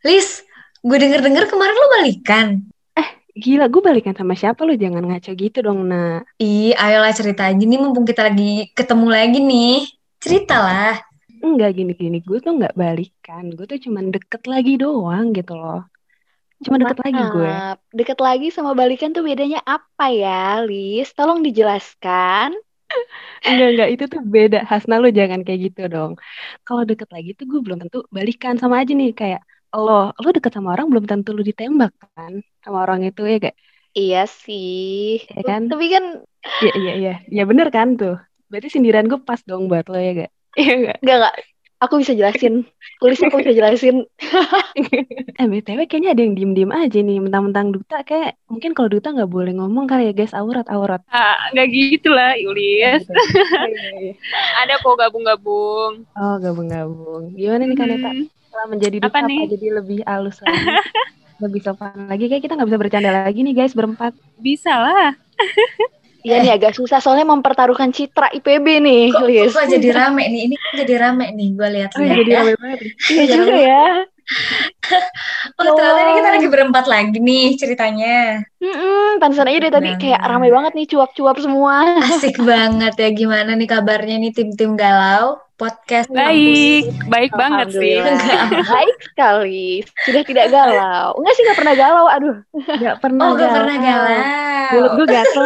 Lis, gue denger-denger kemarin lo balikan. Gila, gue balikan sama siapa lu? Jangan ngaco gitu dong, nak. Ih, ayolah cerita aja nih mumpung kita lagi ketemu lagi nih. Ceritalah. Enggak gini-gini, gue tuh nggak balikan. Gue tuh cuman deket lagi doang gitu loh. Cuma deket lagi gue. Maaf, Deket lagi sama balikan tuh bedanya apa ya, Lis? Tolong dijelaskan. Enggak, enggak. Itu tuh beda. Hasna lu jangan kayak gitu dong. Kalau deket lagi tuh gue belum tentu balikan sama aja nih. Kayak lo, lo deket sama orang belum tentu lu ditembak kan sama orang itu ya gak? Iya sih. Ya kan? Tapi kan Iya, iya, iya. Ya bener kan tuh. Berarti sindiran gue pas dong buat lo ya gak? Iya gak? enggak enggak. Aku bisa jelasin. Tulis aku bisa jelasin. Eh BTW kayaknya ada yang diem-diem aja nih Mentang-mentang duta kayak Mungkin kalau duta nggak boleh ngomong kali ya guys Aurat-aurat Ah, nggak gitu lah, Yulius. Ada kok gabung-gabung. Oh gabung-gabung Gimana nih Kaneta Hmm, Setelah menjadi duta Apa apa, nih? jadi lebih halus lagi Lebih sopan lagi Kayak kita nggak bisa bercanda lagi nih guys berempat bisa lah. Iya nih agak susah soalnya mempertaruhkan citra IPB nih, Kok, Lis. kok jadi rame nih? Ini kok jadi rame nih, gue Oh lihat-lihat jadi ya. rame banget nih. Iya juga ya. Oh, ternyata ini kita lagi berempat lagi nih ceritanya. Mm-mm, pantesan aja dari tadi kayak Banget. ramai banget nih cuap-cuap semua. Asik banget ya. Gimana nih kabarnya nih tim-tim galau? Podcast Baik, baik banget sih. Baik sekali. Sudah tidak galau. Enggak sih, enggak pernah galau. Aduh. Gak pernah Oh, gak pernah galau. Mulut gue gatel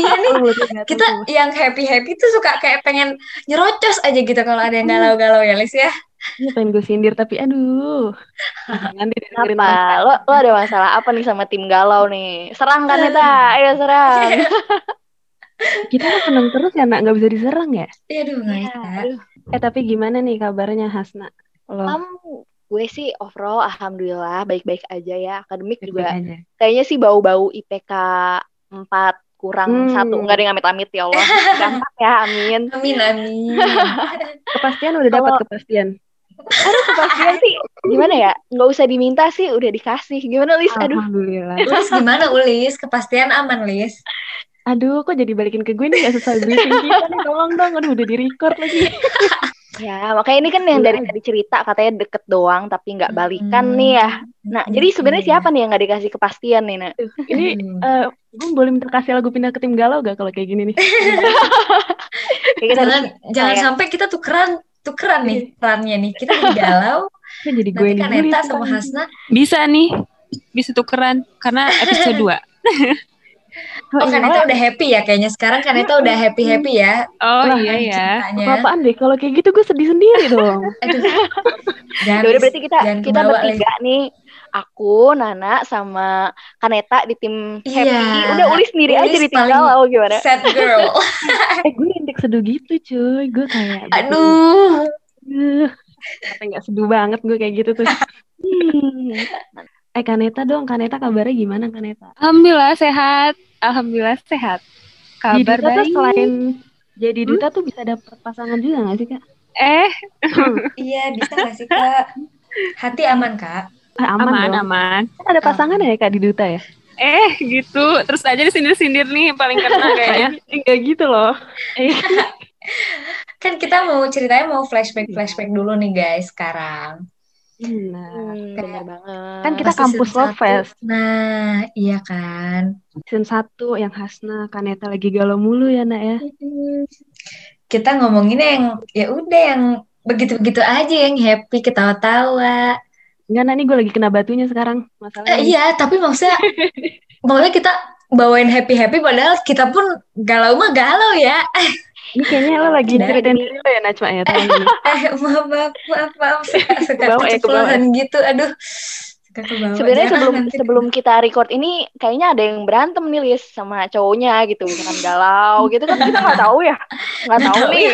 iya nih, Oh, kita yang happy-happy tuh suka kayak pengen nyerocos aja gitu kalau ada yang galau-galau ya, Lis ya. Ini pengen gue sindir tapi aduh Jangan deh dengerin Apa? Lo, lo ada masalah apa nih sama tim galau nih? Serang kan Neta? Ayo serang. Kita kan seneng terus ya nak Gak bisa diserang ya Aduh, nggak Iya, bisa. aduh. Eh tapi gimana nih kabarnya Hasna Lo Am, gue sih overall alhamdulillah baik-baik aja ya. Akademik juga baik-baik aja kayaknya sih bau-bau IPK 4 kurang Hmm. satu enggak ada yang amit-amit ya Allah. Gampang ya, amin. Amin, amin. Kepastian udah dapat kepastian Aduh kepastian sih gimana ya? Nggak usah diminta sih udah dikasih. Gimana Lis? Aduh. Alhamdulillah Ulis gimana, Ulis? Kepastian aman, Lis? Aduh, kok jadi balikin ke gue nih gak sesuai briefing kita nih, tolong dong. Aduh, udah di-record lagi. Ya, makanya ini kan yang dari tadi cerita katanya deket doang tapi nggak balikan Hmm. nih ya. Nah, jadi sebenarnya siapa nih yang nggak dikasih kepastian nih, Nak? Ini, eh gue boleh minta kasih lagu pindah ke tim galau gak kalau kayak gini nih? Kayak kita jangan jangan sampai kita tukeran tukeran nih perannya nih. Kita jadi galau, Kan jadi gue nanti yang kan sama kan. Hasna. Bisa nih. Bisa tukeran karena episode 2. Oh, iya. Kaneta udah happy ya kayaknya. Sekarang Kaneta udah happy-happy ya. Oh Wah, iya ya. Apa-apaan deh, kalau kayak gitu gue sedih sendiri dong. Aduh. Jangan, Ya udah berarti kita Jangan kita bertiga nih. Aku, Nana, sama Kaneta di tim Iya. happy. Udah Ulis sendiri aja Ulis di tim galau gimana? Sad girl. eh, gue rintik seduh gitu cuy. Gue kayak... Aduh. Sampai gak seduh banget gue kayak gitu tuh. Hmm. Eh, Kaneta dong. Kaneta kabarnya gimana, Kaneta? Alhamdulillah sehat. Alhamdulillah sehat. Kabar tuh baik. selain jadi duta tuh bisa dapet pasangan juga gak sih, Kak? Eh, Iya, bisa gak sih, Kak? Hati aman, Kak. Eh, aman, aman dong. aman. Kan ada pasangan ya, Kak, di duta ya? Eh, gitu. Terus aja disindir-sindir nih paling kena kayaknya. Enggak gitu loh. Eh, Kan kita mau ceritanya mau flashback-flashback dulu nih, guys, sekarang. Nah, Hmm, bener banget. Kan kita kampus Love. Fest. Nah, iya kan. season 1 yang Hasna, Kaneta lagi galau mulu ya, Nak ya? Kita ngomongin yang ya udah yang begitu-begitu aja yang happy ketawa-tawa. Enggak, Nak, nih gue lagi kena batunya sekarang. Eh, Masalahnya. iya, tapi maksudnya maksudnya kita bawain happy-happy padahal kita pun galau mah galau ya. Ini kayaknya lo lagi Tidak. ceritain diri lo ya, Najma ya, ini. Eh, maaf, maaf, maaf, maaf. Suka, suka Kebawa ya, keceplosan gitu. Aduh, suka. Sebenarnya Jangan sebelum nanti. sebelum kita record ini kayaknya ada yang berantem nih Lis sama cowoknya gitu misalkan galau gitu kan kita nggak tahu ya nggak tahu tahu nih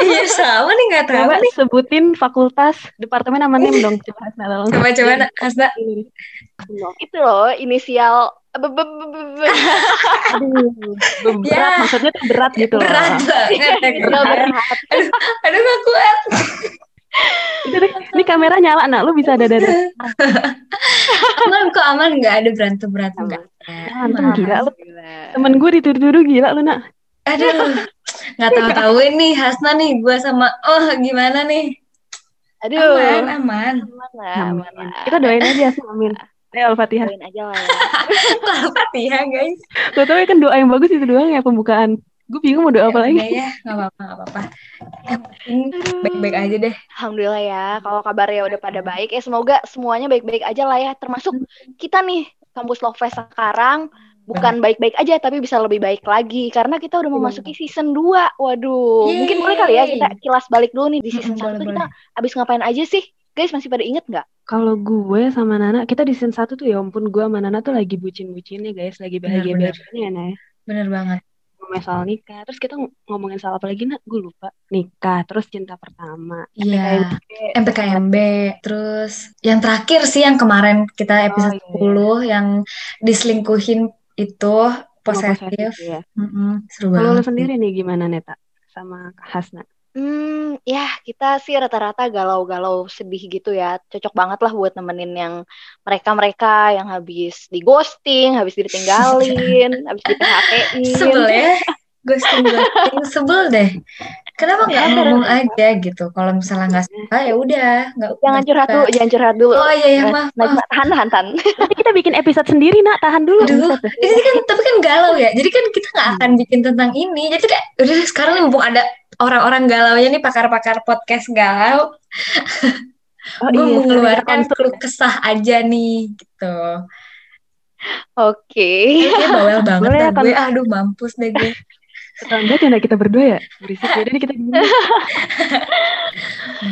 Iya, sama nih nggak tahu Coba nih. sebutin fakultas, departemen sama nem dong. Coba Hasna tolong. Coba, coba. Hasna. itu loh inisial be- be- be- be- be- Aduh, berat, Ya. maksudnya tuh berat gitu loh. Berat banget. ya berat Aduh, gak kuat. Itu deh, Ini kamera nyala, nak. Lu bisa ada ada. Aman kok, aman. Nggak ada berantem-berantem. Nggak ada. Berantem, Aman. gila lu. Temen gue dituduh-tuduh gila lu, nak. Aduh, nggak tahu-tahu nih Hasna nih gue sama oh gimana nih? Aduh. Aman, aman. Aman lah, aman lah. Kita doain aja sih, amin. Ayo Al-Fatihah. Doain aja lah ya. Al-Fatihah, guys. Tau ya kan doa yang bagus itu doang ya pembukaan. Gue bingung mau doa apa Ya lagi. udah ya, nggak apa-apa, nggak apa-apa. Baik-baik aja deh. Alhamdulillah ya, kalau kabarnya udah pada baik, ya semoga semuanya baik-baik aja lah ya. Termasuk kita nih, kampus Lovefest sekarang bukan baik-baik aja, tapi bisa lebih baik lagi. Karena kita udah memasuki season 2. Waduh, Yeay. mungkin boleh kali ya kita kilas balik dulu nih di season Mm-mm, 1 boleh, kita abis ngapain aja sih? Guys, masih pada inget nggak? Kalau gue sama Nana, kita di season 1 tuh ya ampun gue sama Nana tuh lagi bucin-bucinnya guys, lagi bahagia-bahagianya ya Nay. Bener banget. Ngomongin soal nikah, terus kita ng- ngomongin soal apa lagi nak? Gue lupa. Nikah, terus cinta pertama. Iya. PKMB, MPKMB, terus yang terakhir sih yang kemarin kita episode iya. 10 yang diselingkuhin itu posesif. posesif, ya. Mm-mm, seru Kalau lu banget sih. sendiri nih gimana Neta? Sama Hasna? Hmm, ya kita sih rata-rata galau-galau sedih gitu ya. Cocok banget lah buat nemenin yang mereka-mereka yang habis di ghosting, habis ditinggalin, habis di PHP-in. Sebel ya, ghosting ghosting sebel deh. Kenapa nggak Bener. ngomong aja gitu? Kalau misalnya nggak suka ya udah, nggak Jangan curhat dulu, jangan curhat dulu. Oh iya ya Nah, maaf. nah, maaf. tahan, tahan, tahan. Nanti kita bikin episode sendiri nak, tahan dulu. Deh. ini kan tapi kan galau ya. Jadi kan kita nggak akan bikin tentang ini. Jadi kayak udah sekarang nih mumpung ada orang-orang galau nih pakar-pakar podcast galau, Oh gue iya, mau mengeluarkan keluh kesah aja nih gitu. Oke. Kayaknya bawel banget Boleh ya, gue. Aduh mampus deh gue. Ketahuan banget ya kita berdua ya. Berisik ya, jadi kita gimana?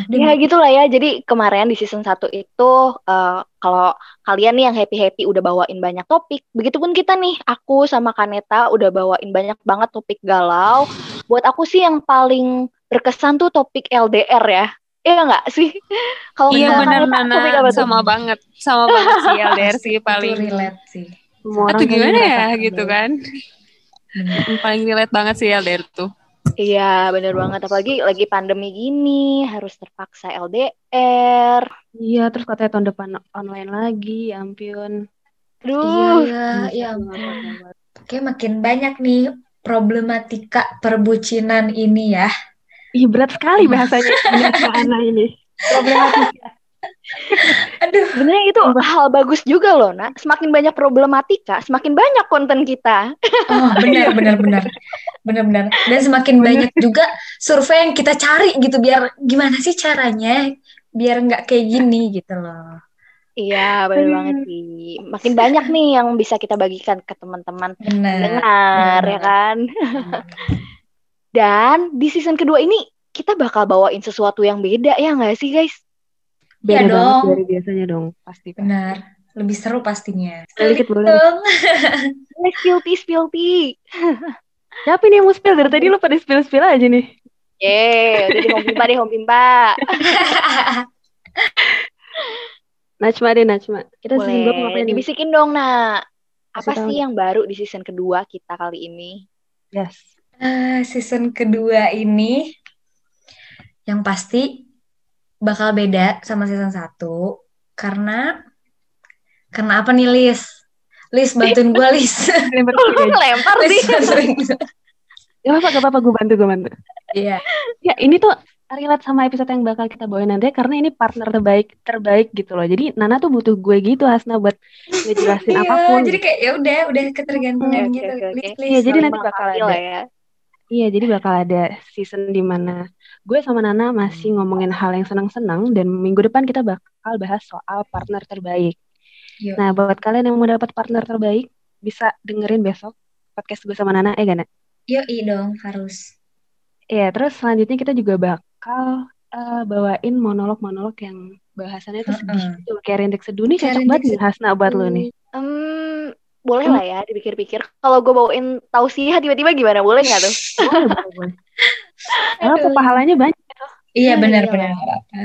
Aduh, Ya gitulah ya. Jadi kemarin di season 1 itu eh, kalau kalian nih yang happy-happy udah bawain banyak topik, begitupun kita nih, aku sama Kaneta udah bawain banyak banget topik galau. Buat aku sih yang paling berkesan tuh topik LDR ya. Iya nggak sih? Kalau Iya benar Nana, tuh? sama banget, sama banget sih LDR sih itu paling. relate sih. Semua Atau gimana ya merasakan gitu kan? Yang paling relate banget sih LDR tuh. Iya, bener banget. Apalagi lagi pandemi gini, harus terpaksa LDR. Iya, terus katanya tahun depan online lagi, ya ampun. Aduh, Iya, ya Aduh, ampun. Kayak makin banyak nih problematika perbucinan ini ya. Ih, berat sekali bahasanya Ana ini. Problematika. Aduh, sebenarnya itu hal bagus juga loh, nak. Semakin banyak problematika, semakin banyak konten kita. oh benar benar benar benar benar. Dan semakin banyak juga survei yang kita cari gitu biar gimana sih caranya biar nggak kayak gini gitu loh. Iya, Aduh. banget sih. Makin banyak nih yang bisa kita bagikan ke teman-teman Benar. dengar, benar. ya kan? Dan di season kedua ini kita bakal bawain sesuatu yang beda ya nggak sih guys? Beda Iya banget dong. dari biasanya dong, pasti. Benar. Lebih seru pastinya. Sekali dikit boleh. Dong. Let's spilty spilty. Siapa nih yang mau spill? Dari tadi lu pada spill-spill aja nih. Yeay, udah di home pimpa deh home pimpa. Najma deh, Najma. Kita season berapa Boleh ngapain nih? dibisikin dong, nak. Apa Kasih tahu. sih yang baru di season kedua kita kali ini? Yes. Eh, season kedua ini yang pasti bakal beda sama season 1 karena karena apa nih Lis? Lis bantuin gue Lis. Lu ngelempar Lis. Gak apa-apa, gak apa-apa. Gue bantu, gue bantu. Iya. Ya, ini tuh relate sama episode yang bakal kita bawain nanti karena ini partner terbaik terbaik gitu loh. Jadi Nana tuh butuh gue gitu Hasna buat ngejelasin Iya, apa pun. jadi kayak ya udah udah ketergantungan Oke, gitu. oke. Lis, Iya, Lis. jadi nanti bakal ada. ya. Iya, jadi bakal ada season di mana gue sama Nana masih ngomongin hal yang senang-senang dan minggu depan kita bakal bahas soal partner terbaik. Yuk. Nah, buat kalian yang mau dapat partner terbaik, bisa dengerin besok podcast gue sama Nana, eh gak, Nak? Yoi dong harus. Iya, terus selanjutnya kita juga bakal eh, bawain monolog-monolog yang bahasannya tuh sedih gitu. Kayak rintik seduh nih cocok banget nih Hasna buat lo nih. Hmm, boleh lah ya dipikir-pikir. Kalau gue bawain tausiah tiba-tiba gimana? Boleh nggak tuh? Karena pahalanya banyak. Iya Iya, benar-benar nggak apa-apa.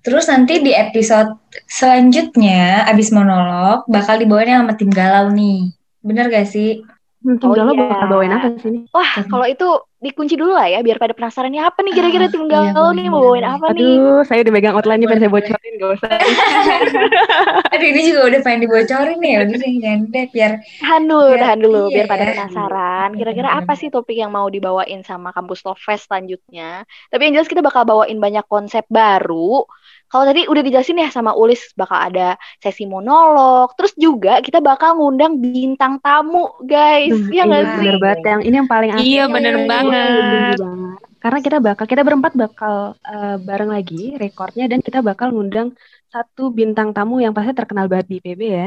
Terus nanti di episode selanjutnya abis monolog bakal dibawain sama tim galau nih. Bener gak sih? Hmm, Oh, tinggal lo iya. bakal bawain apa sih nih? Wah, kalau itu dikunci dulu lah ya, biar pada penasaran nih apa nih kira-kira Ah, tim iya, galau boleh, nih mau bawain apa nih? Aduh, saya udah megang outline nih, pengen saya bocorin, gak usah. Aduh ini juga udah pengen dibocorin nih. Udah jangan deh biar Tahan dulu, Biar- tahan dulu, iya biar pada penasaran. Iya, Kira-kira apa sih topik yang mau dibawain sama Kampus Love Fest selanjutnya? Tapi yang jelas kita bakal bawain banyak konsep baru. Kalau tadi udah dijelasin ya sama Ulis bakal ada sesi monolog, terus juga kita bakal ngundang bintang tamu, guys. Duh, ya nggak iya, sih? bener banget yang ini yang paling asik. Iya, bener Iya, iya, banget. banget. Karena kita bakal kita berempat bakal eh, bareng lagi rekornya dan kita bakal ngundang satu bintang tamu yang pasti terkenal banget di IPB ya.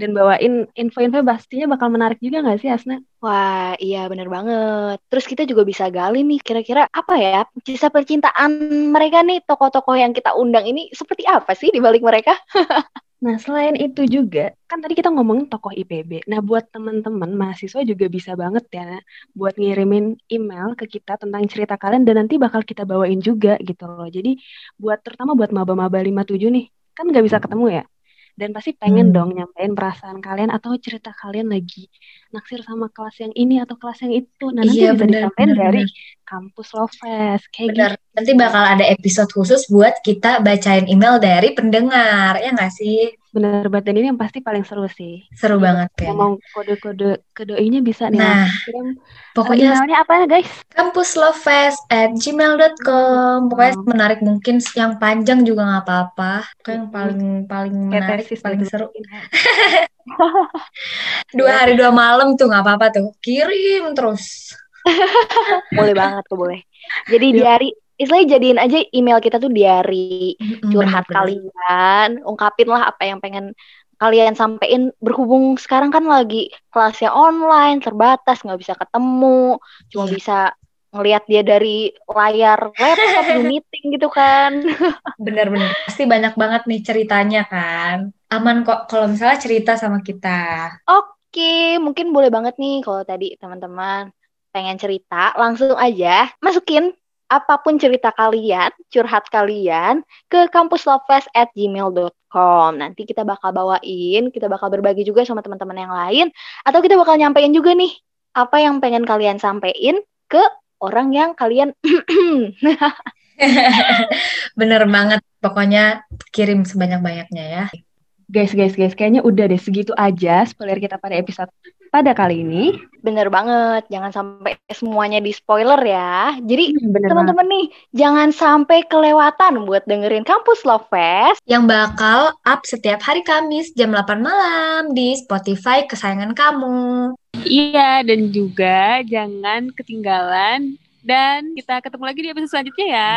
Dan bawain info-info pastinya bakal menarik juga nggak sih Asna? Wah, iya bener banget. Terus kita juga bisa gali nih, kira-kira apa ya kisah percintaan mereka nih, tokoh-tokoh yang kita undang ini seperti apa sih di balik mereka? Nah, selain itu juga, kan tadi kita ngomongin tokoh IPB. Nah, buat teman-teman mahasiswa juga bisa banget ya buat ngirimin email ke kita tentang cerita kalian dan nanti bakal kita bawain juga gitu loh. Jadi, buat terutama buat maba-maba 57 nih, kan nggak bisa ketemu ya. Dan pasti pengen Hmm. dong nyampein perasaan kalian atau cerita kalian lagi naksir sama kelas yang ini atau kelas yang itu. Nah, nanti Iya, bisa bener, disampaikan bener, dari bener. kampus Lovest kayak Bener. gitu. Nanti bakal ada episode khusus buat kita bacain email dari pendengar. Ya nggak sih? Bener banget dan ini yang pasti paling seru sih. Seru Jadi banget kayaknya. ngomong kode-kode ke doi-nya bisa nih Nah, kirim pokoknya emailnya apa ya guys? kampuslovefest at gmail.com. Pokoknya Hmm. menarik mungkin yang panjang juga nggak apa-apa. Pokoknya yang paling paling Kayak menarik, paling gitu. seru. Dua hari dua malam tuh nggak apa-apa tuh. Kirim terus. Boleh banget tuh, boleh. Jadi Yuk. diary, istilahnya jadiin aja email kita tuh diary curhat bener-bener. kalian, ungkapin lah apa yang pengen kalian sampein berhubung sekarang kan lagi kelasnya online terbatas nggak bisa ketemu cuma Iya. bisa ngelihat dia dari layar laptop Zoom meeting gitu kan Bener-bener. Pasti banyak banget nih ceritanya kan. Aman kok kalau misalnya cerita sama kita. oke mungkin boleh banget nih kalau tadi teman-teman pengen cerita langsung aja masukin apa pun cerita kalian curhat kalian ke kampuslovefest@gmail.com nanti kita bakal bawain kita bakal berbagi juga sama teman-teman yang lain atau kita bakal nyampein juga nih apa yang pengen kalian sampein ke orang yang kalian Bener banget. Pokoknya kirim sebanyak-banyaknya ya. Guys, guys, guys, kayaknya udah deh segitu aja spoiler kita pada episode pada kali ini. bener banget jangan sampai semuanya di spoiler ya jadi Hmm, teman-teman nih jangan sampai kelewatan buat dengerin Kampus Love Fest Yang bakal up setiap hari Kamis jam 8 malam di Spotify kesayangan kamu. Iya, dan juga jangan ketinggalan. Dan kita ketemu lagi di episode selanjutnya ya.